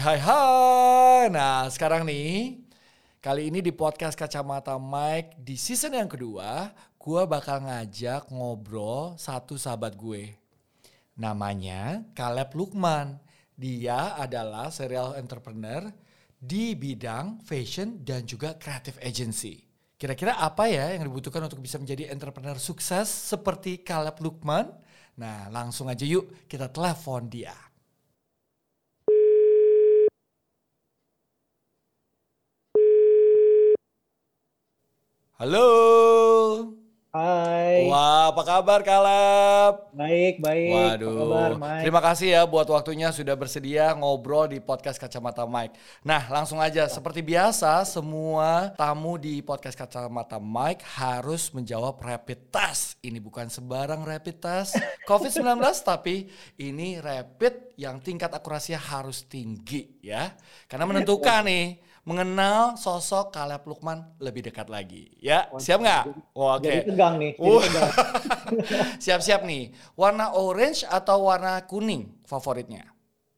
hai hai. Nah sekarang nih, kali ini di podcast Kacamata Mike di season yang kedua, gue bakal ngajak ngobrol satu sahabat gue. Namanya Caleb Lukman. Dia adalah serial entrepreneur di bidang fashion dan juga creative agency. Kira-kira apa ya yang dibutuhkan untuk bisa menjadi entrepreneur sukses seperti Caleb Lukman? Nah langsung aja yuk kita telepon dia. Halo. Hai. Wah, apa kabar Kaleb? Baik, baik. Waduh. Apa kabar, Mike? Terima kasih ya buat waktunya sudah bersedia ngobrol di podcast Kacamata Mike. Nah, langsung aja seperti biasa semua tamu di podcast Kacamata Mike harus menjawab rapid test. Ini bukan sembarang rapid test COVID-19 tapi ini rapid yang tingkat akurasinya harus tinggi ya. Karena menentukan nih mengenal sosok Kaleb Lukman lebih dekat lagi. Ya, siap nggak? Oh, Oke. Jadi tegang nih. Uh. Siap-siap nih. Warna orange atau warna kuning favoritnya?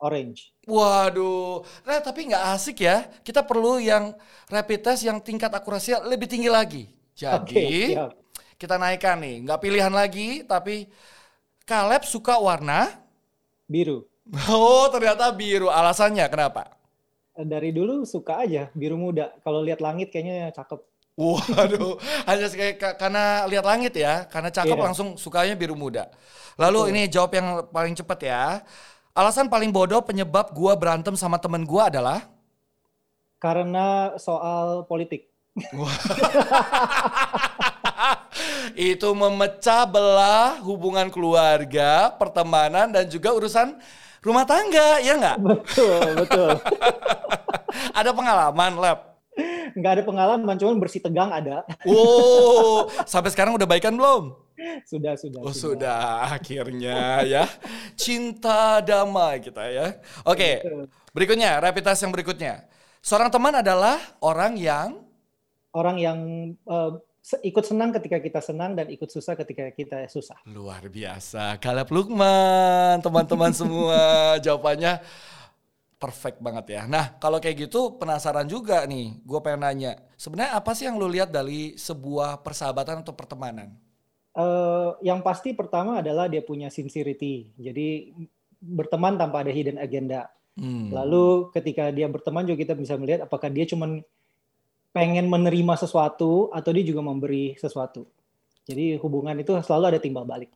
Orange. Waduh, nah tapi nggak asik ya. Kita perlu yang rapid test yang tingkat akurasinya lebih tinggi lagi. Jadi siap. kita naikkan nih, nggak pilihan lagi, tapi Kaleb suka warna. Biru. Oh ternyata biru. Alasannya kenapa? Dari dulu suka aja biru muda. Kalau lihat langit kayaknya cakep. Waduh, hanya kayak karena lihat langit ya, karena cakep Iya. langsung sukanya biru muda. Lalu Betul. ini jawab yang paling cepat ya. Alasan paling bodoh penyebab gua berantem sama temen gua adalah Karena soal politik. itu memecah belah hubungan keluarga, pertemanan dan juga urusan rumah tangga, ya nggak? Betul, betul. Ada pengalaman, Lab. Nggak ada pengalaman, cuman bersih tegang ada. Wow, sampai sekarang udah baikan belum? Sudah, sudah. Oh sudah, akhirnya ya. Cinta damai kita ya. Oke, berikutnya, rapid test yang berikutnya. Seorang teman adalah orang yang Orang yang se- ikut senang ketika kita senang dan ikut susah ketika kita susah. luar biasa. Kaleb Lukman, teman-teman semua. Jawabannya perfect banget ya. Nah, kalau kayak gitu penasaran juga nih. Gue pengen nanya, sebenarnya apa sih yang lu lihat dari sebuah persahabatan atau pertemanan? Eh, yang pasti pertama adalah dia punya sincerity. Jadi berteman tanpa ada hidden agenda. Hmm. Lalu ketika dia berteman juga kita bisa melihat apakah dia cuman pengen menerima sesuatu atau dia juga memberi sesuatu. Jadi hubungan itu selalu ada timbal balik.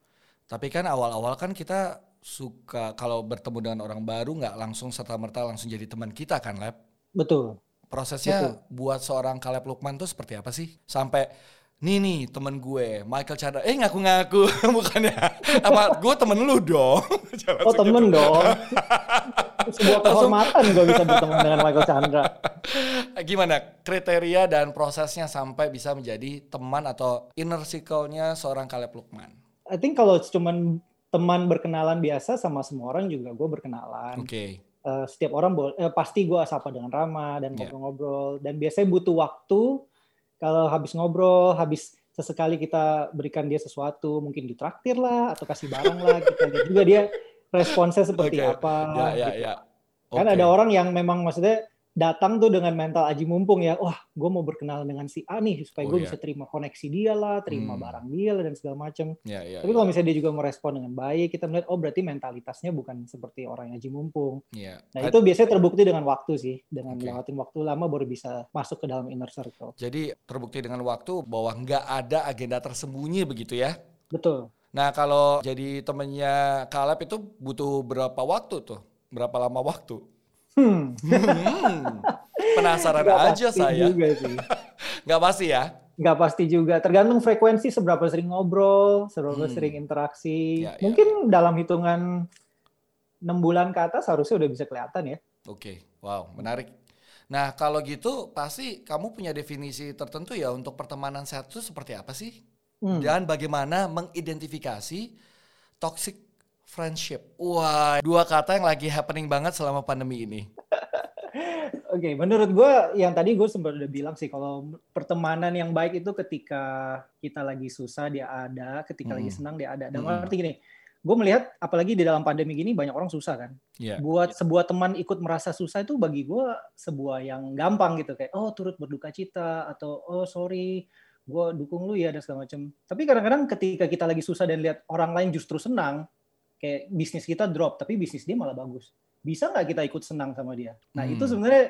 Tapi kan awal-awal kan kita suka kalau bertemu dengan orang baru nggak langsung serta merta langsung jadi teman kita kan, Lab? Betul. Prosesnya buat seorang Kaleb Lukman tuh seperti apa sih? Sampai nih nih temen gue Michael Chandra, eh ngaku-ngaku bukannya apa? Gue temen lu dong. Oh temen dong. Sebuah kehormatan gue bisa berteman dengan Michael Chandra. Gimana kriteria dan prosesnya sampai bisa menjadi teman atau inner circle-nya seorang Kaleb Lukman? I think kalau cuman teman berkenalan biasa sama semua orang juga gue berkenalan. Oke. Eh, setiap orang boleh eh, pasti gue sapa dengan ramah dan Iya. ngobrol-ngobrol dan biasanya butuh waktu kalau habis ngobrol habis sesekali kita berikan dia sesuatu mungkin ditraktir lah atau kasih barang lah kita lihat juga dia responsnya seperti Oke. apa Ya ya gitu. ya. kan Oke. ada orang yang memang maksudnya datang tuh dengan mental aji mumpung ya wah gue mau berkenalan dengan si A nih supaya Oh, gue iya. bisa terima koneksi dia lah terima Hmm. barang dia lah dan segala macam Ya ya. tapi ya. kalau misalnya dia juga merespon dengan baik kita melihat oh berarti mentalitasnya bukan seperti orang yang aji mumpung Ya. Nah itu biasanya terbukti dengan waktu sih, dengan Oke. lewatin waktu lama baru bisa masuk ke dalam inner circle. Jadi terbukti dengan waktu bahwa nggak ada agenda tersembunyi begitu ya. Betul. Nah kalau jadi temennya Kaleb itu butuh berapa waktu tuh? Berapa lama waktu? Hmm. Hmm, penasaran Nggak aja pasti saya. Juga sih. Nggak pasti ya? Nggak pasti juga. Tergantung frekuensi seberapa sering ngobrol, seberapa Hmm. sering interaksi. Ya, ya. Mungkin dalam hitungan enam bulan ke atas harusnya udah bisa kelihatan ya. Oke, wow menarik. Nah kalau gitu pasti kamu punya definisi tertentu ya untuk pertemanan sehat itu seperti apa sih? Hmm. Dan bagaimana mengidentifikasi toxic friendship? Wah, dua kata yang lagi happening banget selama pandemi ini. Oke, menurut gue yang tadi gue sempat udah bilang sih kalau pertemanan yang baik itu ketika kita lagi susah dia ada, ketika lagi Hmm. senang dia ada. Dan Hmm. arti gini, gue melihat apalagi di dalam pandemi gini banyak orang susah kan. Yeah. Buat sebuah teman ikut merasa susah itu bagi gue sebuah yang gampang gitu kayak oh turut berduka cita atau oh sorry gue dukung lu ya dan segala macam. Tapi kadang-kadang ketika kita lagi susah dan lihat orang lain justru senang, kayak bisnis kita drop tapi bisnis dia malah bagus. Bisa nggak kita ikut senang sama dia? Nah Hmm. itu sebenarnya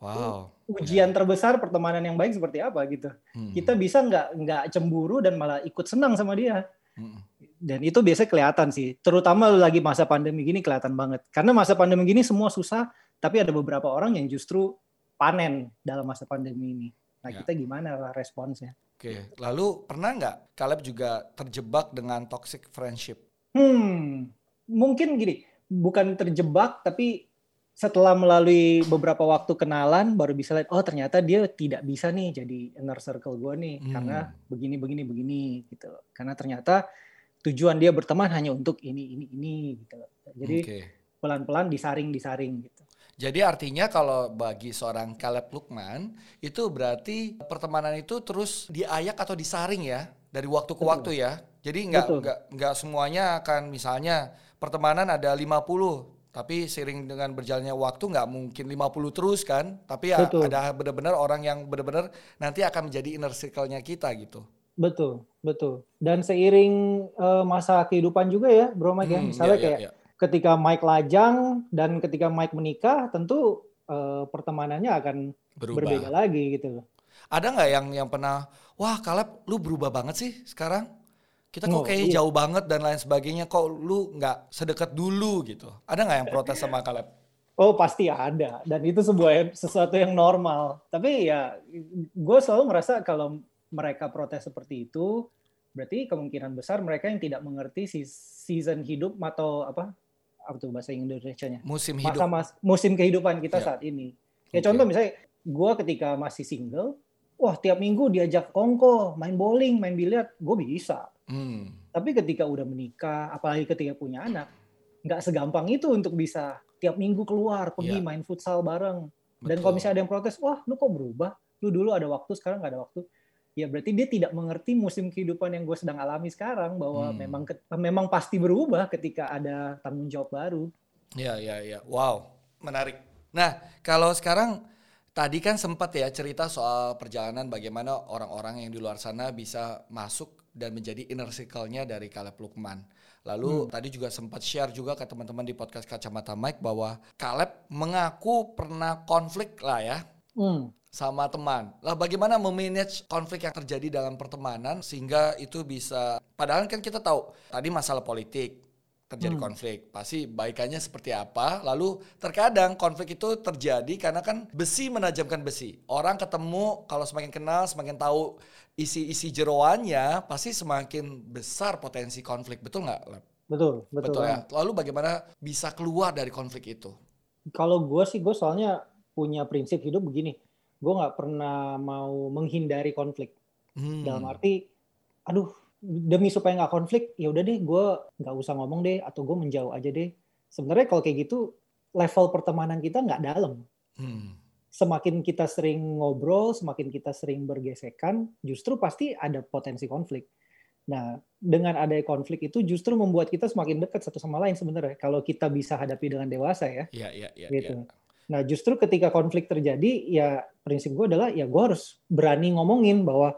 Wow. ujian terbesar pertemanan yang baik seperti apa gitu. Hmm. Kita bisa nggak nggak cemburu dan malah ikut senang sama dia. Hmm. Dan itu biasanya kelihatan sih, terutama lagi masa pandemi gini kelihatan banget. Karena masa pandemi gini semua susah, tapi ada beberapa orang yang justru panen dalam masa pandemi ini. Nah Ya. kita gimana lah responsnya? Oke, lalu pernah nggak Caleb juga terjebak dengan toxic friendship? Hmm, mungkin gini, bukan terjebak, tapi setelah melalui beberapa waktu kenalan, baru bisa lihat, oh ternyata dia tidak bisa nih jadi inner circle gue nih, Hmm. karena begini, begini, begini, gitu. Karena ternyata tujuan dia berteman hanya untuk ini, ini, ini, gitu. Jadi Oke. pelan-pelan disaring, disaring, gitu. Jadi artinya kalau bagi seorang Caleb Lukman itu berarti pertemanan itu terus diayak atau disaring ya dari waktu ke Betul. waktu ya. Jadi nggak nggak nggak semuanya akan misalnya pertemanan ada 50 tapi sering dengan berjalannya waktu nggak mungkin 50 terus kan. Tapi ya Betul. ada benar-benar orang yang benar-benar nanti akan menjadi inner circle-nya kita gitu. Betul, betul. Dan seiring eh, masa kehidupan juga ya, Bro Mike ya. Hmm, Misalnya iya, iya, kayak iya. ketika Mike lajang dan ketika Mike menikah, tentu eh, pertemanannya akan berubah. berbeda lagi gitu loh. Ada nggak yang yang pernah wah Caleb lu berubah banget sih sekarang? Kita kok Oh, kayaknya iya. jauh banget dan lain sebagainya. Kok lu nggak sedekat dulu gitu? Ada nggak yang protes sama Caleb? Oh pasti ada dan itu sebuah sesuatu yang normal. Tapi ya gue selalu merasa kalau mereka protes seperti itu berarti kemungkinan besar mereka yang tidak mengerti si season hidup atau apa apa tuh bahasa Indonesia-nya Musim masa hidup. mas, musim kehidupan kita Ya. saat ini. Ya Oke. contoh misalnya gue ketika masih single, wah tiap minggu diajak kongko, main bowling, main biliar, gue bisa. Hmm. Tapi ketika udah menikah, apalagi ketika punya anak, nggak segampang itu untuk bisa tiap minggu keluar, pergi Iya. main futsal bareng. Dan kalau misalnya ada yang protes, wah lu kok berubah? Lu dulu ada waktu, sekarang nggak ada waktu. Ya berarti dia tidak mengerti musim kehidupan yang gue sedang alami sekarang bahwa Hmm. memang memang pasti berubah ketika ada tanggung jawab baru. Ya, ya, ya. Wow, menarik. Nah, kalau sekarang tadi kan sempat ya cerita soal perjalanan bagaimana orang-orang yang di luar sana bisa masuk dan menjadi inner circle-nya dari Caleb Lukman. Lalu tadi juga sempat share juga ke teman-teman di podcast Kacamata Mike bahwa Caleb mengaku pernah konflik lah ya Hmm. sama teman. Lah bagaimana memanage konflik yang terjadi dalam pertemanan sehingga itu bisa padahal kan kita tahu tadi masalah politik terjadi Hmm. konflik pasti baikannya seperti apa lalu terkadang konflik itu terjadi karena kan besi menajamkan besi orang ketemu kalau semakin kenal semakin tahu isi-isi jeroannya pasti semakin besar potensi konflik betul nggak? Betul, betul. betul ya lalu bagaimana bisa keluar dari konflik itu Kalau gue sih, gue soalnya punya prinsip hidup begini. Gue nggak pernah mau menghindari konflik. Hmm. Dalam arti, aduh, demi supaya nggak konflik, ya udah deh, gue nggak usah ngomong deh, atau gue menjauh aja deh. Sebenarnya kalau kayak gitu, level pertemanan kita nggak dalam. Hmm. Semakin kita sering ngobrol, semakin kita sering bergesekan, justru pasti ada potensi konflik. Nah, dengan adanya konflik itu justru membuat kita semakin dekat satu sama lain sebenarnya. Kalau kita bisa hadapi dengan dewasa ya. Iya, iya, iya. Gitu. iya. Nah, justru ketika konflik terjadi, ya prinsip gue adalah ya gue harus berani ngomongin bahwa,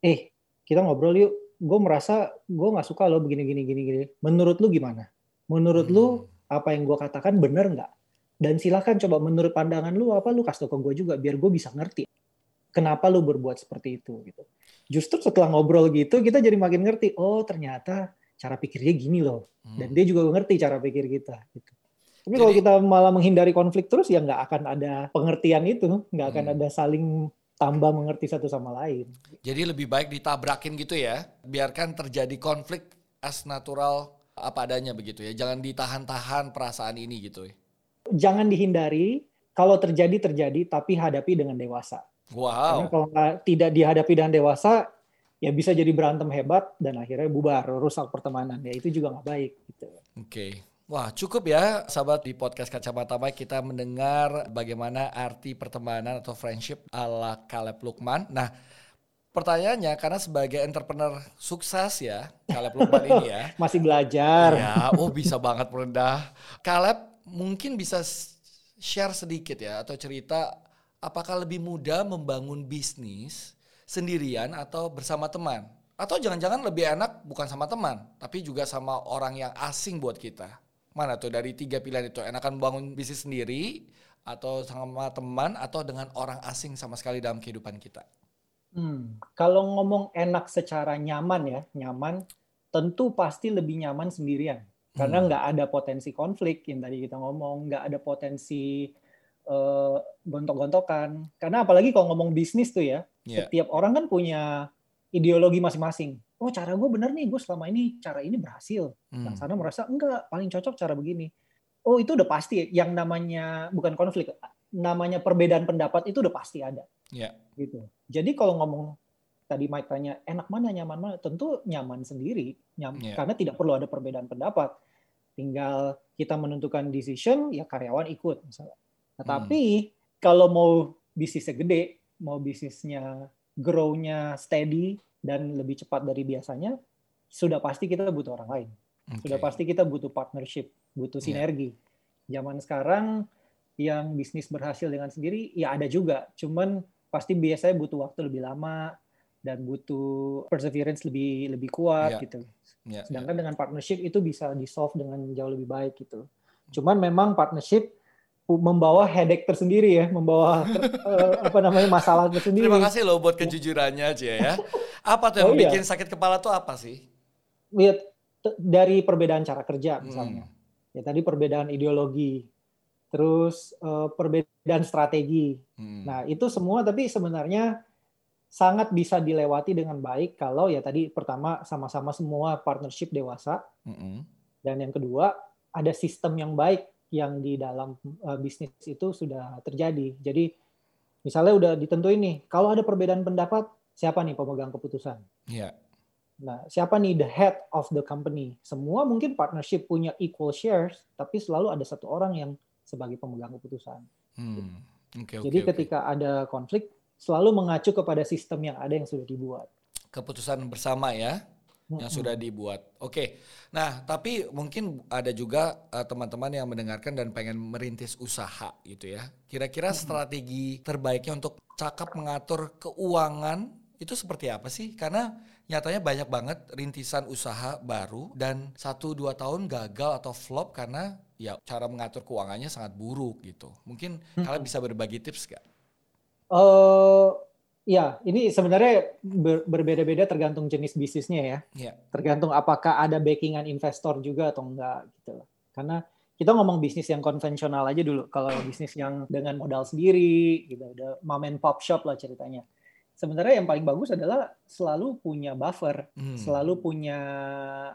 eh kita ngobrol yuk. Gue merasa gue nggak suka lo begini gini gini gini. Menurut lu gimana? Menurut lu Hmm. apa yang gue katakan bener nggak? Dan silahkan coba menurut pandangan lu apa lu kasih tau ke gue juga biar gue bisa ngerti kenapa lu berbuat seperti itu gitu. Justru setelah ngobrol gitu kita jadi makin ngerti. Oh ternyata cara pikirnya gini loh. Hmm. Dan dia juga ngerti cara pikir kita. Gitu. Tapi kalau kita malah menghindari konflik terus ya nggak akan ada pengertian itu, nggak akan Hmm. ada saling tambah mengerti satu sama lain. Jadi lebih baik ditabrakin gitu ya. Biarkan terjadi konflik as natural apa adanya begitu ya. Jangan ditahan-tahan perasaan ini gitu ya. Jangan dihindari. Kalau terjadi terjadi, tapi hadapi dengan dewasa. Karena Wow. kalau nggak- tidak dihadapi dengan dewasa, ya bisa jadi berantem hebat dan akhirnya bubar, rusak pertemanan. Ya itu juga nggak baik. Gitu. Oke. Wah cukup ya sahabat di podcast Kacamata Mike kita mendengar bagaimana arti pertemanan atau friendship ala Caleb Lukman. Nah pertanyaannya karena sebagai entrepreneur sukses ya, Caleb Lukman ini ya. Masih belajar. Ya, oh bisa banget merendah. Caleb mungkin bisa share sedikit ya atau cerita apakah lebih mudah membangun bisnis sendirian atau bersama teman? Atau jangan-jangan lebih enak bukan sama teman, tapi juga sama orang yang asing buat kita. Mana tuh dari tiga pilihan itu? Enakan bangun bisnis sendiri, atau sama teman, atau dengan orang asing sama sekali dalam kehidupan kita? Hmm, kalau ngomong enak secara nyaman ya, nyaman, tentu pasti lebih nyaman sendirian. Karena hmm. nggak ada potensi konflik yang tadi kita ngomong, nggak ada potensi uh, gontok-gontokan. Karena apalagi kalau ngomong bisnis tuh ya, yeah. setiap orang kan punya ideologi masing-masing. Oh cara gue bener nih, gue selama ini cara ini berhasil. Hmm. Yang sana merasa enggak, paling cocok cara begini. Oh itu udah pasti. Yang namanya bukan konflik, namanya perbedaan pendapat itu udah pasti ada. Yeah. Gitu. Jadi kalau ngomong tadi Mike tanya enak mana nyaman mana, tentu nyaman sendiri, nyam, yeah. karena tidak perlu ada perbedaan pendapat. Tinggal kita menentukan decision, ya karyawan ikut misalnya. Nah, hmm. Tapi kalau mau bisnisnya gede, mau bisnisnya grow-nya steady dan lebih cepat dari biasanya, sudah pasti kita butuh orang lain. Okay. Sudah pasti kita butuh partnership, butuh iya. sinergi. Yeah. Zaman sekarang yang bisnis berhasil dengan sendiri, ya ada juga. Cuman pasti biasanya butuh waktu lebih lama dan butuh perseverance lebih lebih kuat yeah. gitu. Yeah, Sedangkan yeah. dengan partnership itu bisa di solve dengan jauh lebih baik gitu. Cuman memang partnership membawa headache tersendiri ya, membawa uh, apa namanya masalah tersendiri. Terima kasih loh buat kejujurannya aja ya. Apa tuh yang oh, iya. bikin sakit kepala tuh apa sih? Lihat dari perbedaan cara kerja misalnya. Hmm. Ya tadi perbedaan ideologi, terus uh, perbedaan strategi. Hmm. Nah itu semua tapi sebenarnya sangat bisa dilewati dengan baik kalau ya tadi pertama sama-sama semua partnership dewasa, hmm. dan yang kedua ada sistem yang baik yang di dalam uh, bisnis itu sudah terjadi. Jadi misalnya udah ditentuin nih, kalau ada perbedaan pendapat, siapa nih pemegang keputusan? Yeah. Nah, siapa nih the head of the company? Semua mungkin partnership punya equal shares, tapi selalu ada satu orang yang sebagai pemegang keputusan. Hmm. Okay, Jadi okay, ketika okay. ada konflik, selalu mengacu kepada sistem yang ada yang sudah dibuat. Keputusan bersama ya yang sudah dibuat. Oke. Nah, tapi mungkin ada juga uh, teman-teman yang mendengarkan dan pengen merintis usaha gitu ya. Kira-kira strategi terbaiknya untuk cakap mengatur keuangan itu seperti apa sih? Karena nyatanya banyak banget rintisan usaha baru dan satu dua tahun gagal atau flop karena ya cara mengatur keuangannya sangat buruk gitu. Mungkin kalian bisa berbagi tips gak? Uh, Ya, ini sebenarnya ber, berbeda-beda tergantung jenis bisnisnya ya. Yeah. Tergantung apakah ada backingan investor juga atau enggak gitu. Karena kita ngomong bisnis yang konvensional aja dulu. Kalau bisnis yang dengan modal sendiri, gitu, ada mom and pop shop lah ceritanya. Sebenarnya yang paling bagus adalah selalu punya buffer, hmm. selalu punya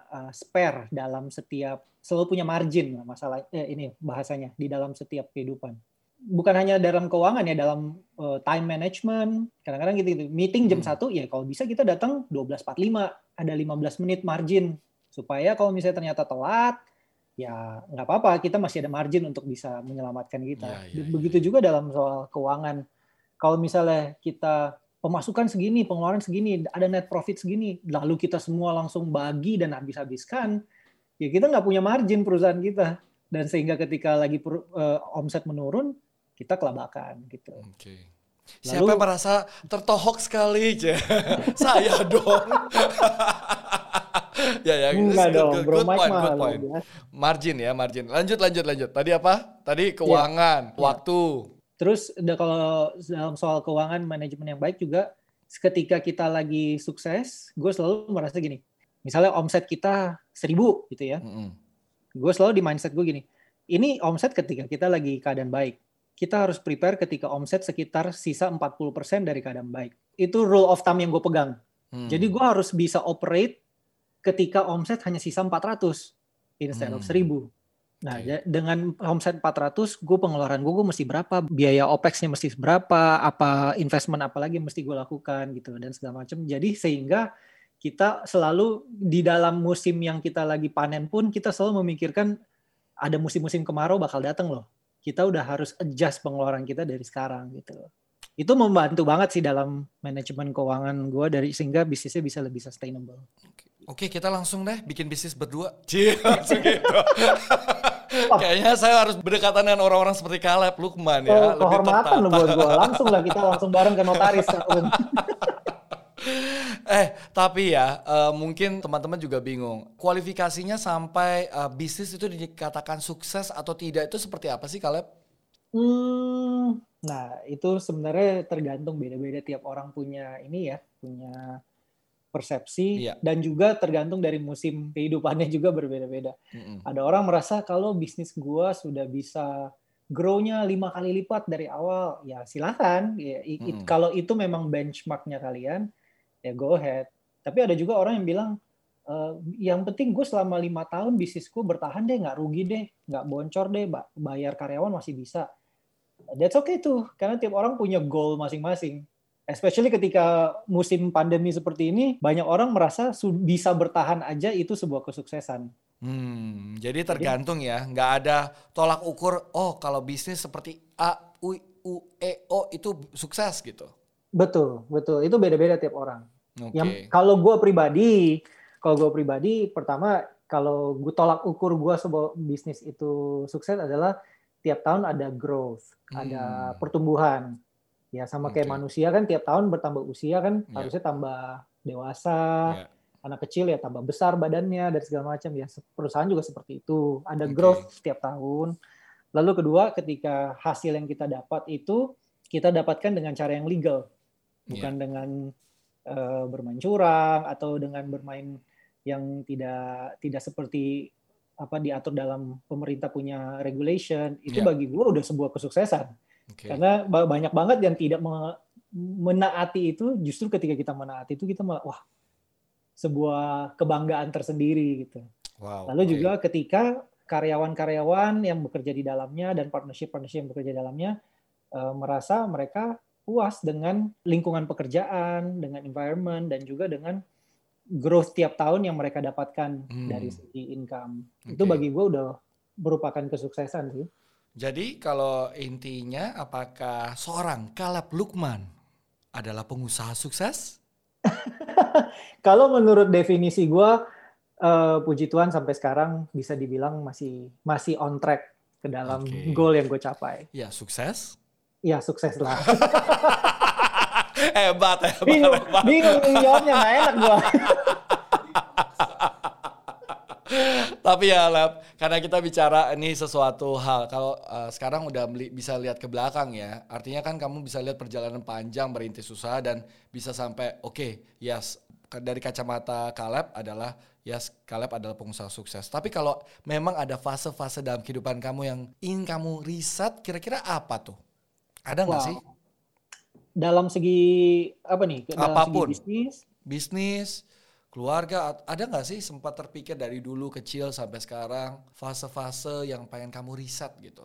uh, spare dalam setiap, selalu punya margin lah masalah eh, ini bahasanya di dalam setiap kehidupan bukan hanya dalam keuangan ya dalam uh, time management kadang-kadang gitu, gitu meeting jam hmm. satu hmm. ya kalau bisa kita datang 12.45 ada 15 menit margin supaya kalau misalnya ternyata telat ya nggak apa-apa kita masih ada margin untuk bisa menyelamatkan kita ya, ya, begitu ya. juga dalam soal keuangan kalau misalnya kita pemasukan segini pengeluaran segini ada net profit segini lalu kita semua langsung bagi dan habis-habiskan ya kita nggak punya margin perusahaan kita dan sehingga ketika lagi per, uh, omset menurun kita kelabakan gitu. Oke. Okay. Siapa yang merasa tertohok sekali, aja? Saya dong. ya ya. Enggak good, dong, good, bro. Good point, good point. Ya. Margin ya, margin. Lanjut, lanjut, lanjut. Tadi apa? Tadi keuangan, ya. waktu. Terus kalau dalam soal keuangan manajemen yang baik juga, ketika kita lagi sukses, gue selalu merasa gini. Misalnya omset kita seribu gitu ya. Mm -hmm. Gue selalu di mindset gue gini. Ini omset ketika kita lagi keadaan baik kita harus prepare ketika omset sekitar sisa 40% dari keadaan baik. Itu rule of thumb yang gue pegang. Hmm. Jadi gue harus bisa operate ketika omset hanya sisa 400 instead hmm. of 1000. Nah, okay. dengan omset 400, gue pengeluaran gue, gue mesti berapa, biaya OPEX-nya mesti berapa, apa investment apa lagi mesti gue lakukan gitu dan segala macam. Jadi sehingga kita selalu di dalam musim yang kita lagi panen pun kita selalu memikirkan ada musim-musim kemarau bakal datang loh kita udah harus adjust pengeluaran kita dari sekarang gitu. itu membantu banget sih dalam manajemen keuangan gue dari sehingga bisnisnya bisa lebih sustainable. Oke, kita langsung deh bikin bisnis berdua. Cie, langsung gitu. Kayaknya saya harus berdekatan dengan orang-orang seperti Caleb, Lukman ya. Oh, kehormatan lo buat gue. Langsung lah kita langsung bareng ke notaris. eh, tapi ya uh, mungkin teman-teman juga bingung. Kualifikasinya sampai uh, bisnis itu dikatakan sukses atau tidak itu seperti apa sih Caleb? Hmm, nah itu sebenarnya tergantung beda-beda tiap orang punya ini ya, punya persepsi iya. dan juga tergantung dari musim kehidupannya juga berbeda-beda. Mm-hmm. Ada orang merasa kalau bisnis gua sudah bisa grow-nya lima kali lipat dari awal, ya silahkan. Ya, it, mm-hmm. Kalau itu memang benchmarknya kalian, ya go ahead. Tapi ada juga orang yang bilang, e, yang penting gue selama lima tahun bisnisku bertahan deh, nggak rugi deh, nggak boncor deh, bayar karyawan masih bisa. That's okay tuh, karena tiap orang punya goal masing-masing especially ketika musim pandemi seperti ini, banyak orang merasa bisa bertahan aja itu sebuah kesuksesan. Hmm, jadi tergantung ya, nggak ada tolak ukur. Oh, kalau bisnis seperti A, U, U, E, O itu sukses gitu. Betul, betul. Itu beda-beda tiap orang. Okay. Yang kalau gue pribadi, kalau gue pribadi, pertama kalau gue tolak ukur gue sebuah bisnis itu sukses adalah tiap tahun ada growth, hmm. ada pertumbuhan Ya sama kayak manusia kan tiap tahun bertambah usia kan yeah. harusnya tambah dewasa. Yeah. Anak kecil ya tambah besar badannya dan segala macam ya. Perusahaan juga seperti itu. Ada okay. growth setiap tahun. Lalu kedua ketika hasil yang kita dapat itu kita dapatkan dengan cara yang legal. Bukan yeah. dengan uh, bermain curang atau dengan bermain yang tidak tidak seperti apa diatur dalam pemerintah punya regulation itu yeah. bagi gue udah sebuah kesuksesan Okay. Karena banyak banget yang tidak menaati itu, justru ketika kita menaati itu kita malah wah sebuah kebanggaan tersendiri gitu. Wow, Lalu okay. juga ketika karyawan-karyawan yang bekerja di dalamnya dan partnership-partnership yang bekerja di dalamnya uh, merasa mereka puas dengan lingkungan pekerjaan, dengan environment dan juga dengan growth tiap tahun yang mereka dapatkan hmm. dari segi income. Okay. Itu bagi gue udah merupakan kesuksesan sih. Jadi kalau intinya apakah seorang Kalab Lukman adalah pengusaha sukses? kalau menurut definisi gue, uh, puji Tuhan sampai sekarang bisa dibilang masih masih on track ke dalam okay. goal yang gue capai. Ya sukses? Ya sukses lah. hebat, hebat, bingung, hebat. Bingung jawabnya, nggak enak gue. Tapi ya Lab, karena kita bicara ini sesuatu hal. Kalau uh, sekarang udah bisa lihat ke belakang ya. Artinya kan kamu bisa lihat perjalanan panjang berintis usaha dan bisa sampai oke, okay, yes, dari kacamata Kaleb adalah yes, Kaleb adalah pengusaha sukses. Tapi kalau memang ada fase-fase dalam kehidupan kamu yang ingin kamu riset, kira-kira apa tuh? Ada nggak wow. sih? Dalam segi apa nih? Dalam Apa pun. Segi bisnis. Bisnis keluarga ada nggak sih sempat terpikir dari dulu kecil sampai sekarang fase-fase yang pengen kamu riset gitu?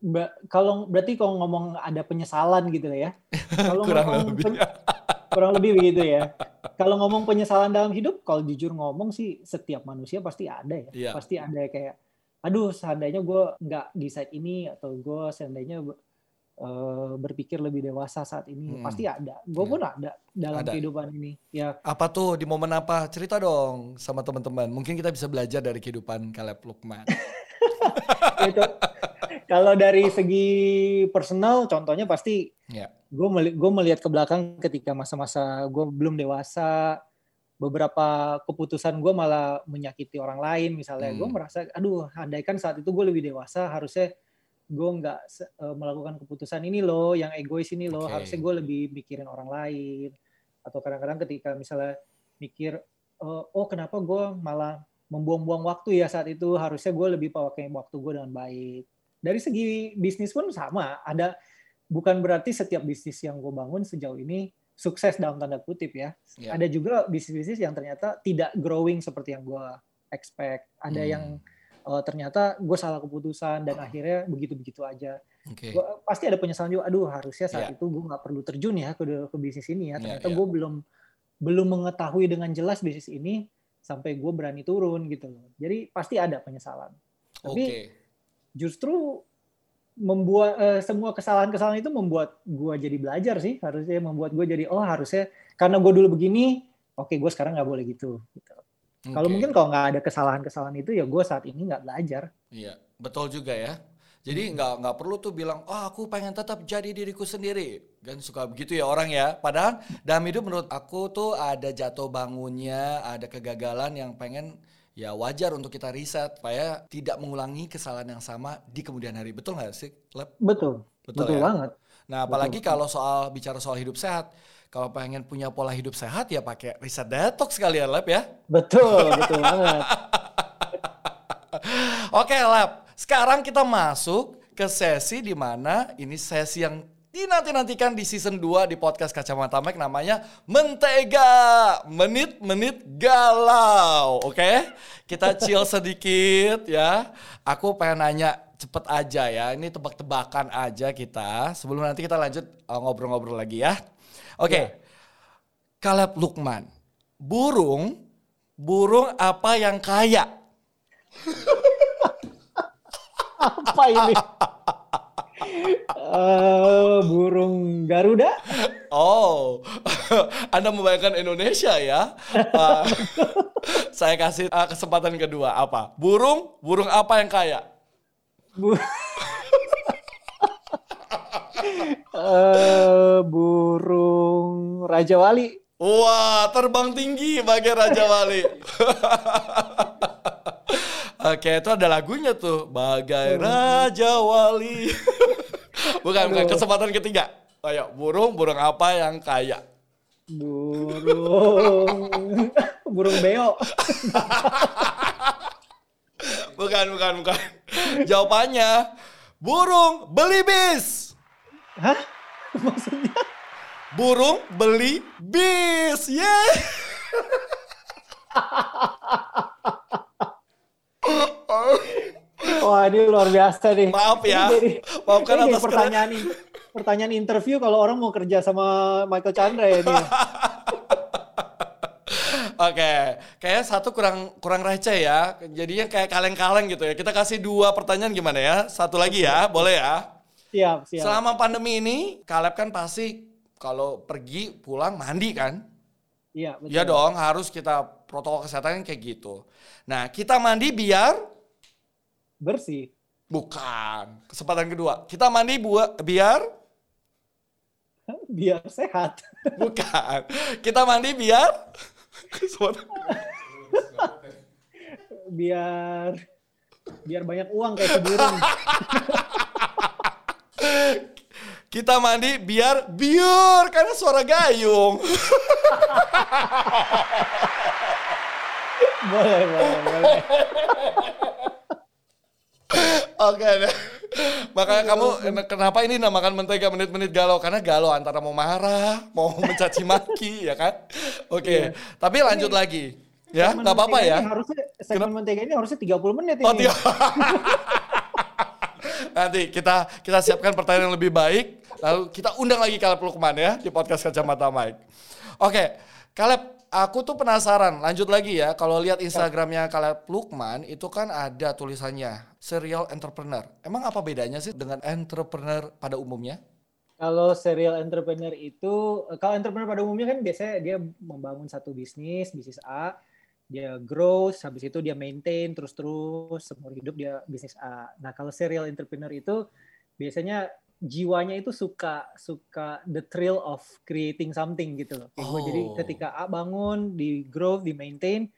Ba kalau berarti kalau ngomong ada penyesalan gitu ya? Kalau kurang lebih. kurang lebih begitu ya. Kalau ngomong penyesalan dalam hidup, kalau jujur ngomong sih setiap manusia pasti ada ya. Yeah. Pasti ada kayak, aduh seandainya gue nggak decide ini atau gue seandainya uh, berpikir lebih dewasa saat ini hmm. pasti ada gue ya. pun ada dalam ada. kehidupan ini ya apa tuh di momen apa cerita dong sama teman-teman mungkin kita bisa belajar dari kehidupan Caleb Lukman itu kalau dari segi personal contohnya pasti ya. gue meli gue melihat ke belakang ketika masa-masa gue belum dewasa beberapa keputusan gue malah menyakiti orang lain misalnya hmm. gue merasa aduh andaikan saat itu gue lebih dewasa harusnya gue nggak uh, melakukan keputusan ini loh, yang egois ini loh, okay. harusnya gue lebih mikirin orang lain. Atau kadang-kadang ketika misalnya mikir, uh, oh kenapa gue malah membuang-buang waktu ya saat itu, harusnya gue lebih pakai waktu gue dengan baik. Dari segi bisnis pun sama, ada bukan berarti setiap bisnis yang gue bangun sejauh ini sukses dalam tanda kutip ya. Yeah. Ada juga bisnis-bisnis yang ternyata tidak growing seperti yang gue expect. Ada hmm. yang uh, ternyata gue salah keputusan dan akhirnya begitu-begitu aja. Okay. Gua, pasti ada penyesalan juga. Aduh harusnya saat yeah. itu gue nggak perlu terjun ya ke, ke bisnis ini ya. Ternyata yeah, yeah. gue belum belum mengetahui dengan jelas bisnis ini sampai gue berani turun gitu loh. Jadi pasti ada penyesalan. Tapi okay. justru membuat uh, semua kesalahan-kesalahan itu membuat gue jadi belajar sih harusnya membuat gue jadi oh harusnya karena gue dulu begini oke okay, gue sekarang nggak boleh gitu, gitu. Okay. kalau mungkin kalau nggak ada kesalahan-kesalahan itu ya gue saat ini nggak belajar iya betul juga ya jadi nggak nggak perlu tuh bilang oh aku pengen tetap jadi diriku sendiri kan suka begitu ya orang ya padahal dalam hidup menurut aku tuh ada jatuh bangunnya ada kegagalan yang pengen ya wajar untuk kita riset supaya tidak mengulangi kesalahan yang sama di kemudian hari. Betul nggak sih, Lep? Betul. Betul, betul ya? banget. Nah, apalagi betul. kalau soal bicara soal hidup sehat, kalau pengen punya pola hidup sehat ya pakai riset detox sekali ya, Lep ya. Betul, betul banget. Oke, Lep. Sekarang kita masuk ke sesi di mana ini sesi yang dinanti-nantikan di season 2 di podcast Kacamata Mac namanya Mentega Menit-menit Galau Oke okay? Kita chill sedikit ya Aku pengen nanya cepet aja ya Ini tebak-tebakan aja kita Sebelum nanti kita lanjut uh, ngobrol-ngobrol lagi ya Oke okay. ya. Caleb Lukman Burung Burung apa yang kaya? apa ini? uh, burung Garuda. Oh, Anda membayangkan Indonesia ya? Uh, saya kasih uh, kesempatan kedua apa? Burung, burung apa yang kaya? Bu uh, Raja Wali. Wah, terbang tinggi bagai Raja Wali. Oke, itu ada lagunya tuh. Bagai Raja Wali. bukan, bukan. Kesempatan ketiga. Ayo, burung, burung apa yang kaya? Burung. burung beo. bukan, bukan, bukan. Jawabannya, burung beli bis. Hah? Maksudnya? Burung beli bis. Yeah. Wah ini luar biasa nih. Maaf ya. Ini Maafkan ini atas pertanyaan ini, pertanyaan interview kalau orang mau kerja sama Michael Chandra ya ini. Oke, okay. kayaknya satu kurang kurang receh ya. Jadinya kayak kaleng-kaleng gitu ya. Kita kasih dua pertanyaan gimana ya? Satu lagi ya, boleh ya? Siap, siap. Selama pandemi ini, Kaleb kan pasti kalau pergi pulang mandi kan? Iya, betul. Iya dong, harus kita protokol kesehatan kayak gitu. Nah, kita mandi biar bersih. Bukan. Kesempatan kedua. Kita mandi buat biar biar sehat. Bukan. Kita mandi biar biar biar banyak uang kayak seburung. Kita mandi biar biar karena suara gayung. boleh, boleh, boleh. Oke deh. Makanya kamu kenapa ini namakan mentega menit-menit galau karena galau antara mau marah, mau mencaci maki ya kan? Oke. Okay. Yeah. Tapi lanjut ini, lagi. Ya, nggak apa-apa ya. Harusnya segmen Kenapa? mentega ini harusnya 30 menit ini. Oh, Nanti kita kita siapkan pertanyaan yang lebih baik, lalu kita undang lagi Kaleb Lukman ya di podcast Kacamata Mike. Oke. Kaleb Aku tuh penasaran, lanjut lagi ya. Kalau lihat Instagramnya Kaleb Lukman, itu kan ada tulisannya serial entrepreneur. Emang apa bedanya sih dengan entrepreneur pada umumnya? Kalau serial entrepreneur itu, kalau entrepreneur pada umumnya kan biasanya dia membangun satu bisnis, bisnis A, dia grow, habis itu dia maintain terus-terus seumur hidup dia bisnis A. Nah kalau serial entrepreneur itu biasanya jiwanya itu suka suka the thrill of creating something gitu loh. Oh. Jadi ketika A bangun, di grow, di maintain,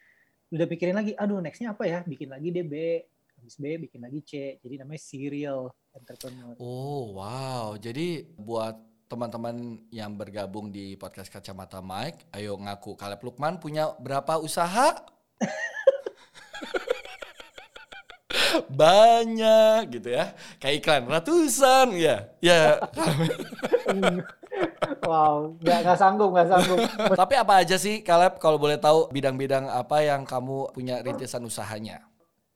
udah pikirin lagi, aduh nextnya apa ya? Bikin lagi dia B, habis B bikin lagi C. Jadi namanya serial entrepreneur. Oh wow, jadi buat teman-teman yang bergabung di podcast Kacamata Mike, ayo ngaku Kaleb Lukman punya berapa usaha? banyak gitu ya kayak iklan ratusan ya ya wow nggak nggak sanggup nggak sanggup tapi apa aja sih Kaleb kalau boleh tahu bidang-bidang apa yang kamu punya rintisan usahanya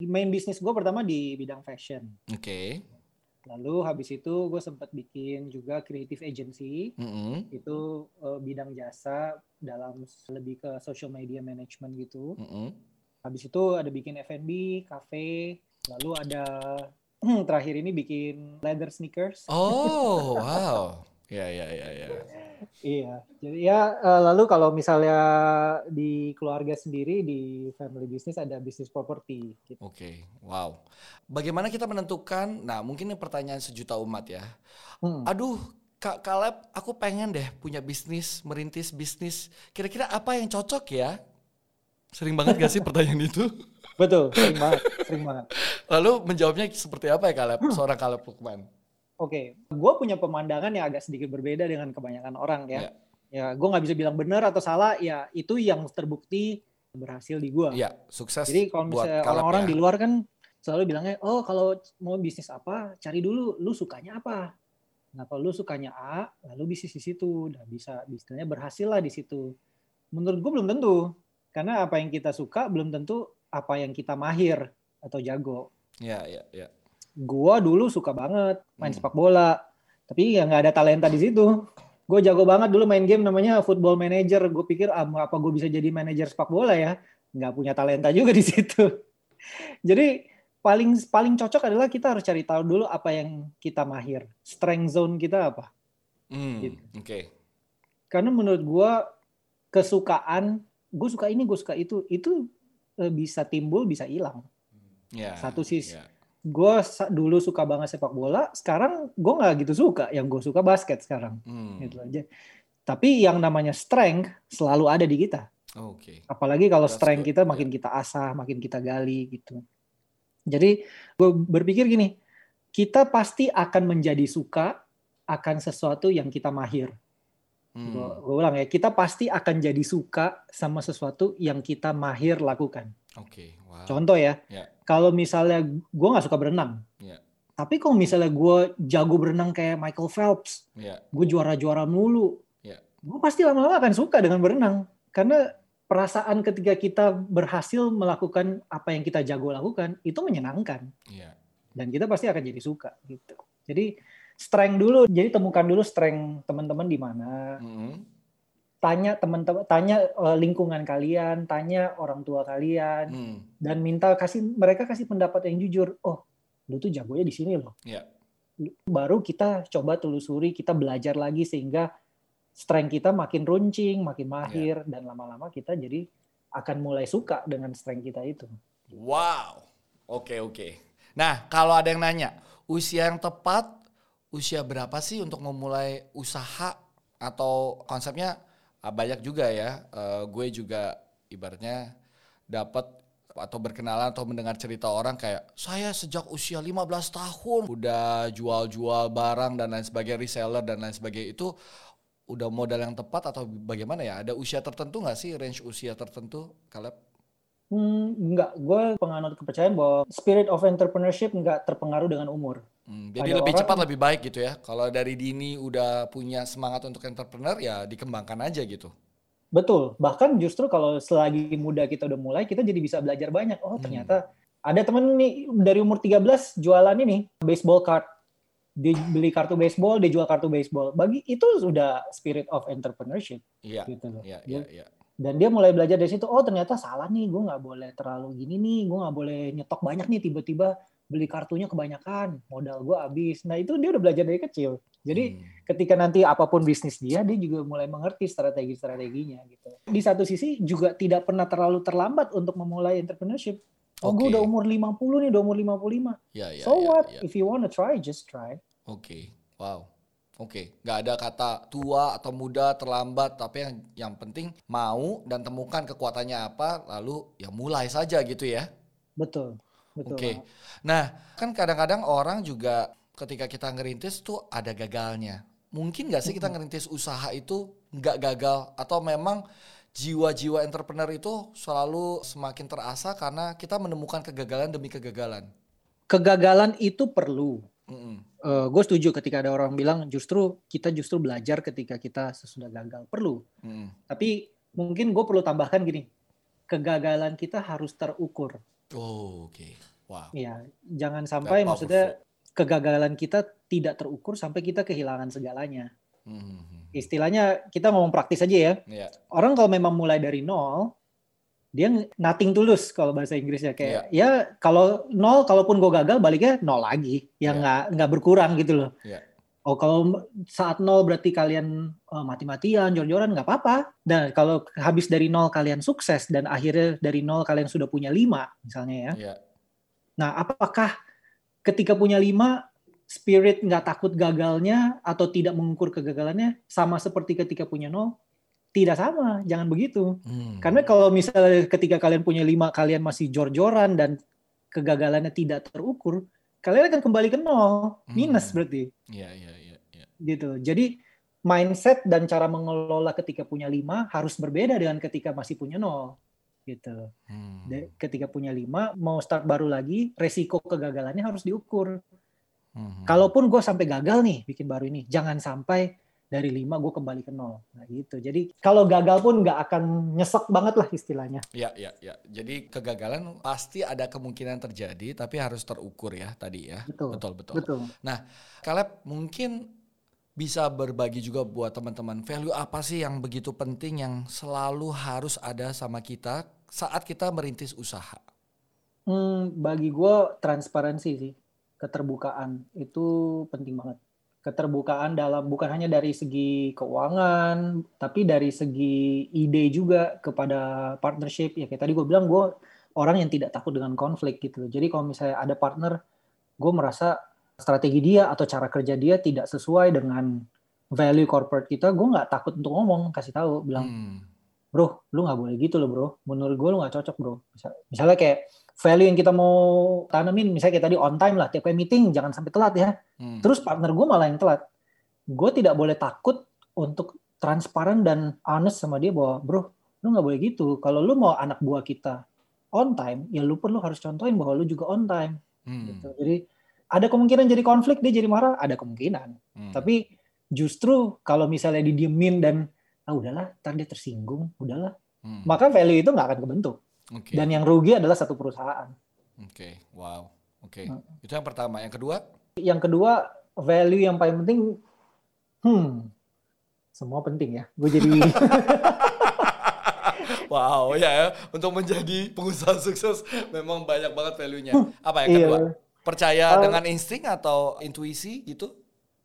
main bisnis gue pertama di bidang fashion oke okay. Lalu habis itu gue sempat bikin juga creative agency. Mm -hmm. Itu uh, bidang jasa dalam lebih ke social media management gitu. Mm -hmm. Habis itu ada bikin F&B, cafe, lalu ada hmm, terakhir ini bikin leather sneakers. Oh, wow. Ya, ya, ya, ya. Iya. Jadi ya eh, lalu kalau misalnya di keluarga sendiri di family business ada bisnis properti. Gitu. Oke, wow. Bagaimana kita menentukan? Nah, mungkin ini pertanyaan sejuta umat ya. Hmm. Aduh, Kak Kaleb, aku pengen deh punya bisnis, merintis bisnis. Kira-kira apa yang cocok ya? Sering banget gak sih pertanyaan itu? Betul, sering banget, sering banget. Lalu menjawabnya seperti apa ya Kaleb? Seorang Kaleb Lukman. Oke, gue punya pemandangan yang agak sedikit berbeda dengan kebanyakan orang ya. Ya. Ya, gue nggak bisa bilang benar atau salah. Ya, itu yang terbukti berhasil di gue. Iya, sukses Jadi kalau misalnya orang-orang ya. di luar kan selalu bilangnya, oh kalau mau bisnis apa, cari dulu lu sukanya apa. Nah kalau lu sukanya A, lalu bisnis di situ, udah bisa bisnisnya berhasil lah di situ. Menurut gue belum tentu, karena apa yang kita suka belum tentu apa yang kita mahir atau jago. Iya, iya, iya. Gua dulu suka banget main Hmm. sepak bola, tapi ya nggak ada talenta di situ. Gue jago banget dulu main game namanya Football Manager. Gue pikir ah, apa gue bisa jadi manajer sepak bola ya? Nggak punya talenta juga di situ. Jadi paling paling cocok adalah kita harus cari tahu dulu apa yang kita mahir, strength zone kita apa. Hmm, Gitu. Oke. Karena menurut gue kesukaan, gue suka ini, gue suka itu, itu bisa timbul, bisa hilang. Ya. Satu sisi. ya. Gue dulu suka banget sepak bola, sekarang gue nggak gitu suka. Yang gue suka basket sekarang. Hmm, gitu aja. Tapi yang namanya strength selalu ada di kita. Oke. Apalagi kalau That's strength good, kita makin kita asah, makin kita gali gitu. Jadi gue berpikir gini, kita pasti akan menjadi suka akan sesuatu yang kita mahir. Hmm, Gue ulang ya, kita pasti akan jadi suka sama sesuatu yang kita mahir lakukan. Oke. Wow. Contoh ya, Ya. kalau misalnya gue nggak suka berenang, Ya. tapi kalau misalnya gue jago berenang kayak Michael Phelps, Ya. gue juara-juara mulu. Ya. Gue pasti lama-lama akan suka dengan berenang. Karena perasaan ketika kita berhasil melakukan apa yang kita jago lakukan, itu menyenangkan. Ya. Dan kita pasti akan jadi suka. gitu. Jadi strength dulu, jadi temukan dulu strength teman-teman di mana. Hmm, Tanya teman-teman, tanya eh, lingkungan kalian, tanya orang tua kalian, hmm, dan minta kasih mereka kasih pendapat yang jujur. Oh, lu tuh jagonya di sini loh. Ya. baru kita coba telusuri, kita belajar lagi sehingga strength kita makin runcing, makin mahir, dan lama-lama kita jadi akan mulai suka dengan strength kita itu. Wow. Oke, oke. Nah, kalau ada yang nanya, usia yang tepat, usia berapa sih untuk memulai usaha atau konsepnya ah, banyak juga ya. Eh, gue juga ibaratnya dapat atau berkenalan atau mendengar cerita orang kayak saya sejak usia 15 tahun udah jual-jual barang dan lain sebagainya reseller dan lain sebagainya itu udah modal yang tepat atau bagaimana ya ada usia tertentu nggak sih range usia tertentu Caleb? Hmm, enggak, gue penganut kepercayaan bahwa spirit of entrepreneurship enggak terpengaruh dengan umur. Hmm, jadi Ada lebih orang- cepat lebih baik gitu ya. Kalau dari dini udah punya semangat untuk entrepreneur ya dikembangkan aja gitu. Betul, bahkan justru kalau selagi muda kita udah mulai, kita jadi bisa belajar banyak. Oh Hmm. ternyata ada temen nih dari umur 13 jualan ini, baseball card. Dia beli kartu baseball, dia jual kartu baseball. Bagi itu sudah spirit of entrepreneurship. Iya, gitu loh. iya, iya, iya. Dan dia mulai belajar dari situ, oh ternyata salah nih, gue nggak boleh terlalu gini nih, gue nggak boleh nyetok banyak nih, tiba-tiba beli kartunya kebanyakan, modal gue habis. Nah itu dia udah belajar dari kecil. Jadi Hmm, ketika nanti apa pun bisnis dia, dia juga mulai mengerti strategi-strateginya gitu. Di satu sisi juga tidak pernah terlalu terlambat untuk memulai entrepreneurship. Oh, gue Oke. udah umur 50 nih, udah umur 55. iya, iya, so iya, what? iya. If you wanna try, just try. Oke, wow. Oke, nggak ada kata tua atau muda terlambat, tapi yang yang penting mau dan temukan kekuatannya apa, lalu ya mulai saja gitu ya. Betul. Oke. banget. Nah, kan kadang-kadang orang juga ketika kita ngerintis tuh ada gagalnya. Mungkin nggak sih kita ngerintis usaha itu nggak gagal atau memang jiwa-jiwa entrepreneur itu selalu semakin terasa karena kita menemukan kegagalan demi kegagalan. Kegagalan itu perlu. Mm-mm. gue setuju ketika ada orang bilang justru kita justru belajar ketika kita sesudah gagal. Perlu. Mm-mm. Tapi mungkin gue perlu tambahkan gini. Kegagalan kita harus terukur. Oh, oke. Wow. Ya, jangan sampai That maksudnya kegagalan kita tidak terukur sampai kita kehilangan segalanya. Mhm. Istilahnya kita ngomong praktis aja ya. Iya. Orang kalau memang mulai dari nol, dia nothing tulus kalau bahasa Inggrisnya kayak Iya. ya kalau nol kalaupun gue gagal baliknya nol lagi ya Iya. nggak nggak berkurang gitu loh Iya. Oh kalau saat nol berarti kalian eh, mati-matian jor-joran nggak apa-apa. Dan kalau habis dari nol kalian sukses dan akhirnya dari nol kalian sudah punya lima misalnya ya. Iya. nah apakah ketika punya lima spirit nggak takut gagalnya atau tidak mengukur kegagalannya? Sama seperti ketika punya nol? Tidak sama jangan begitu. Hmm. karena kalau misalnya ketika kalian punya lima, kalian masih jor-joran dan kegagalannya tidak terukur, kalian akan kembali ke nol, minus Hmm. berarti, Iya, iya, iya, iya. gitu. Jadi mindset dan cara mengelola ketika punya lima harus berbeda dengan ketika masih punya nol, gitu. Hmm. Ketika punya lima, mau start baru lagi, resiko kegagalannya harus diukur. Hmm. Kalaupun gue sampai gagal nih bikin baru ini, jangan sampai dari lima gue kembali ke nol. Nah gitu. Jadi kalau gagal pun nggak akan nyesek banget lah istilahnya. Ya, ya, ya. Jadi kegagalan pasti ada kemungkinan terjadi, tapi harus terukur ya tadi ya. Betul. betul. betul. Betul. Caleb mungkin bisa berbagi juga buat teman-teman value apa sih yang begitu penting yang selalu harus ada sama kita saat kita merintis usaha. Hmm, bagi gue transparansi sih, keterbukaan itu penting banget. Keterbukaan dalam bukan hanya dari segi keuangan, tapi dari segi ide juga kepada partnership. Ya kayak tadi gue bilang gue orang yang tidak takut dengan konflik gitu. Jadi kalau misalnya ada partner, gue merasa strategi dia atau cara kerja dia tidak sesuai dengan value corporate kita, gue nggak takut untuk ngomong, kasih tahu, bilang Hmm. bro, lu nggak boleh gitu loh bro. Menurut gue lu nggak cocok bro. Misal- Misalnya kayak value yang kita mau tanemin, misalnya kayak tadi on time lah, tiap kali meeting jangan sampai telat ya. Hmm. Terus partner gue malah yang telat. Gue tidak boleh takut untuk transparan dan honest sama dia bahwa bro, lu nggak boleh gitu. Kalau lu mau anak buah kita on time, ya lu perlu harus contohin bahwa lu juga on time. Hmm. Gitu. Jadi ada kemungkinan jadi konflik dia jadi marah, ada kemungkinan. Hmm. Tapi justru kalau misalnya didiemin dan ah udahlah, ntar dia tersinggung, udahlah Hmm. maka value itu nggak akan kebentuk. Oke. Dan yang rugi adalah satu perusahaan. Oke. Wow. Oke. Hmm. Itu yang pertama. Yang kedua? Yang kedua, value yang paling penting, hmm, semua penting ya. Gue jadi Wow, ya, ya. Untuk menjadi pengusaha sukses memang banyak banget value-nya. Apa yang iya, kedua? Percaya Uh, dengan insting atau intuisi gitu?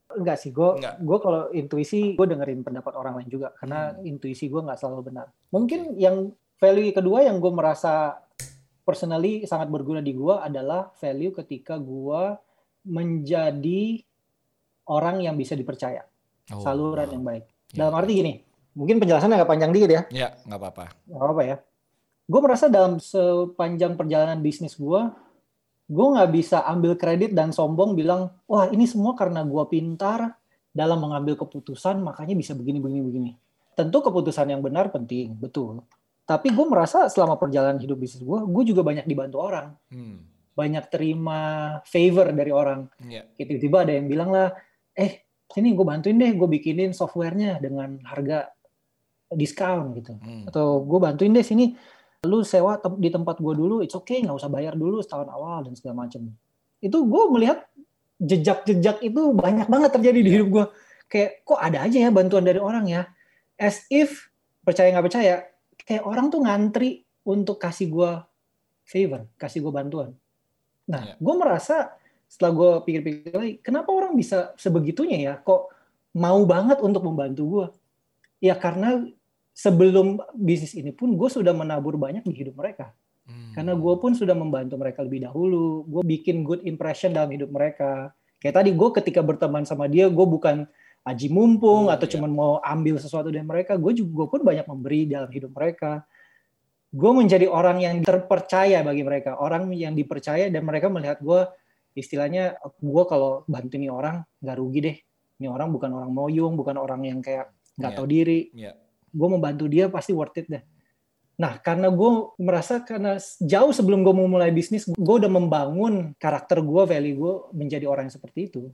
enggak sih. Gue gue kalau intuisi gue dengerin pendapat orang lain juga karena Hmm. intuisi gue nggak selalu benar. Mungkin yang value kedua yang gue merasa personally sangat berguna di gue adalah value ketika gue menjadi orang yang bisa dipercaya, Oh, saluran wow. yang baik. Iya. Dalam arti gini, mungkin penjelasannya agak panjang dikit ya. Ya, nggak apa-apa. nggak apa-apa ya. Gue merasa dalam sepanjang perjalanan bisnis gue, gue nggak bisa ambil kredit dan sombong bilang, wah ini semua karena gue pintar dalam mengambil keputusan, makanya bisa begini, begini, begini. Tentu keputusan yang benar penting, betul. Tapi gue merasa selama perjalanan hidup bisnis gue, gue juga banyak dibantu orang. Hmm. Banyak terima favor dari orang. Kayak Tiba-tiba ada yang bilang lah, eh sini gue bantuin deh, gue bikinin softwarenya dengan harga diskon gitu Hmm. atau gue bantuin deh sini lu sewa tem- di tempat gue dulu it's okay nggak usah bayar dulu setahun awal dan segala macam itu gue melihat jejak-jejak itu banyak banget terjadi di Iya. hidup gue kayak kok ada aja ya bantuan dari orang ya as if percaya nggak percaya kayak orang tuh ngantri untuk kasih gue favor kasih gue bantuan. Nah Iya. gue merasa setelah gue pikir-pikir lagi kenapa orang bisa sebegitunya ya? Kok mau banget untuk membantu gue ya karena sebelum bisnis ini pun gue sudah menabur banyak di hidup mereka. Hmm. karena gue pun sudah membantu mereka lebih dahulu gue bikin good impression dalam hidup mereka. Kayak tadi gue ketika berteman sama dia gue bukan aji mumpung Hmm, atau iya. cuman mau ambil sesuatu dari mereka gue juga gue pun banyak memberi dalam hidup mereka gue menjadi orang yang terpercaya bagi mereka orang yang dipercaya dan mereka melihat gue istilahnya gue kalau bantu nih orang nggak rugi deh ini orang bukan orang moyung bukan orang yang kayak nggak Iya. tahu diri Ya. gue membantu dia pasti worth it deh. Nah, karena gue merasa karena jauh sebelum gue mau mulai bisnis, gue udah membangun karakter gue, value gue menjadi orang yang seperti itu.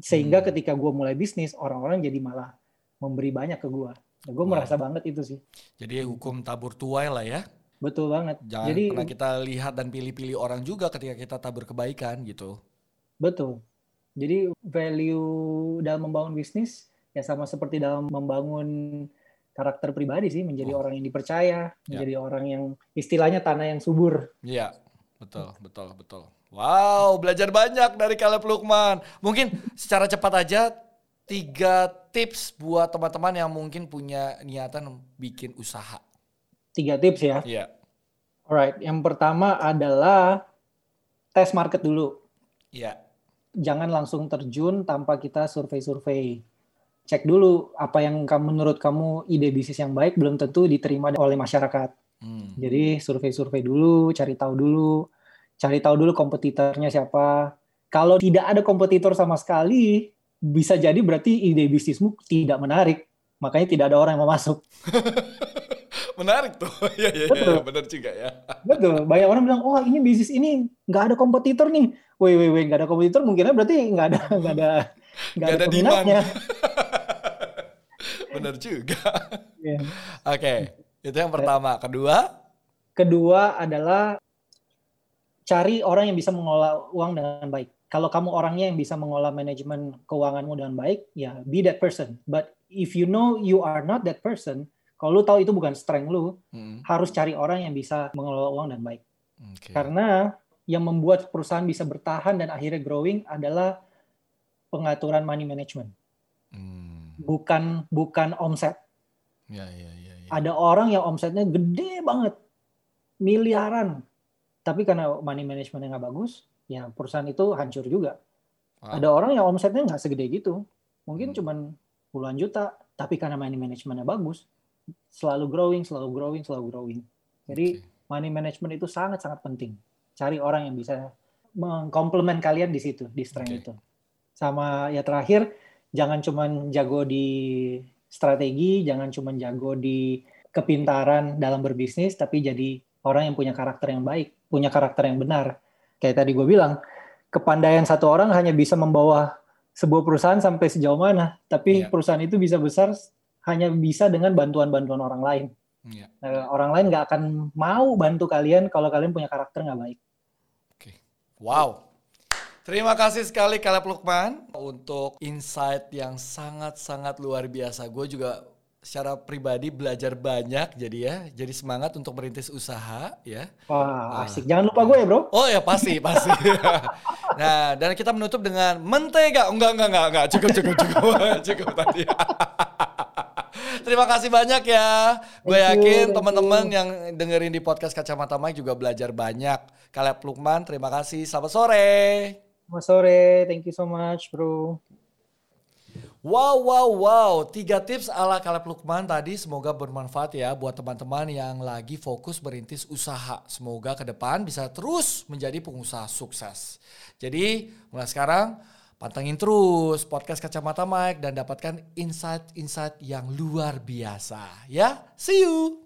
Sehingga Hmm. ketika gue mulai bisnis, orang-orang jadi malah memberi banyak ke gue. Nah, gue Wow. merasa banget itu sih. Jadi hukum tabur tuai lah ya. Betul banget. Jangan Jadi pernah kita lihat dan pilih-pilih orang juga ketika kita tabur kebaikan gitu. betul. Jadi value dalam membangun bisnis ya sama seperti dalam membangun karakter pribadi sih, menjadi Oh. orang yang dipercaya, menjadi orang yang istilahnya tanah yang subur. Iya, betul, betul, betul. Wow, belajar banyak dari Caleb Lukman. Mungkin secara cepat aja tiga tips buat teman-teman yang mungkin punya niatan bikin usaha. Tiga tips ya. Iya. Alright, yang pertama adalah tes market dulu. Iya. Jangan langsung terjun tanpa kita survei-survei. Cek dulu apa yang kamu menurut kamu ide bisnis yang baik belum tentu diterima oleh masyarakat. Hmm. Jadi survei-survei dulu, cari tahu dulu, cari tahu dulu kompetitornya siapa. Kalau tidak ada kompetitor sama sekali, bisa jadi berarti ide bisnismu tidak menarik. Makanya tidak ada orang yang mau masuk. Menarik tuh. Iya, iya, iya, benar juga ya. Betul. Banyak orang bilang, oh ini bisnis ini nggak ada kompetitor nih. Woi, woi, woi, nggak ada kompetitor, mungkinnya berarti nggak ada, nggak ada, nggak ada, ada peminatnya. benar juga. Iya. Oke, itu yang pertama. Kedua, Kedua adalah cari orang yang bisa mengelola uang dengan baik. Kalau kamu orangnya yang bisa mengelola manajemen keuanganmu dengan baik, ya be that person. But if you know you are not that person, kalau lu tahu itu bukan strength lu, Hmm, harus cari orang yang bisa mengelola uang dengan baik. oke. Karena yang membuat perusahaan bisa bertahan dan akhirnya growing adalah pengaturan money management, Hmm, bukan bukan omset. ya, ya, ya, ya. Ada orang yang omsetnya gede banget, miliaran, tapi karena money managementnya nggak bagus, ya perusahaan itu hancur juga. Wow. Ada orang yang omsetnya nggak segede gitu, mungkin Hmm. cuman puluhan juta, tapi karena money managementnya bagus, selalu growing, selalu growing, selalu growing. Jadi Oke. money management itu sangat-sangat penting. Cari orang yang bisa mengkomplement kalian di situ, di strength Oke. itu. Sama ya terakhir, jangan cuman jago di strategi, jangan cuman jago di kepintaran dalam berbisnis, tapi jadi orang yang punya karakter yang baik, punya karakter yang benar. Kayak tadi gue bilang, kepandaian satu orang hanya bisa membawa sebuah perusahaan sampai sejauh mana, tapi Iya. perusahaan itu bisa besar hanya bisa dengan bantuan-bantuan orang lain. Iya. Nah, orang lain nggak akan mau bantu kalian kalau kalian punya karakter nggak baik. Oke. Wow. Terima kasih sekali Caleb Lukman untuk insight yang sangat-sangat luar biasa. Gue juga secara pribadi belajar banyak jadi ya. Jadi semangat untuk merintis usaha ya. Wah, Ah. asik. Jangan lupa gue ya, bro. Oh ya pasti, pasti. nah, dan kita menutup dengan mentega. Enggak, enggak, enggak, enggak. Cukup, cukup, cukup. cukup tadi. Terima kasih banyak ya. Gue yakin teman-teman yang dengerin di podcast Kacamata Mike juga belajar banyak. Caleb Lukman, terima kasih. Selamat sore. Selamat sore. Thank you so much, bro. Wow, wow, wow. Tiga tips ala Caleb Lukman tadi semoga bermanfaat ya buat teman-teman yang lagi fokus merintis usaha. Semoga ke depan bisa terus menjadi pengusaha sukses. Jadi mulai sekarang pantengin terus podcast Kacamata Mike dan dapatkan insight-insight yang luar biasa. Ya, see you.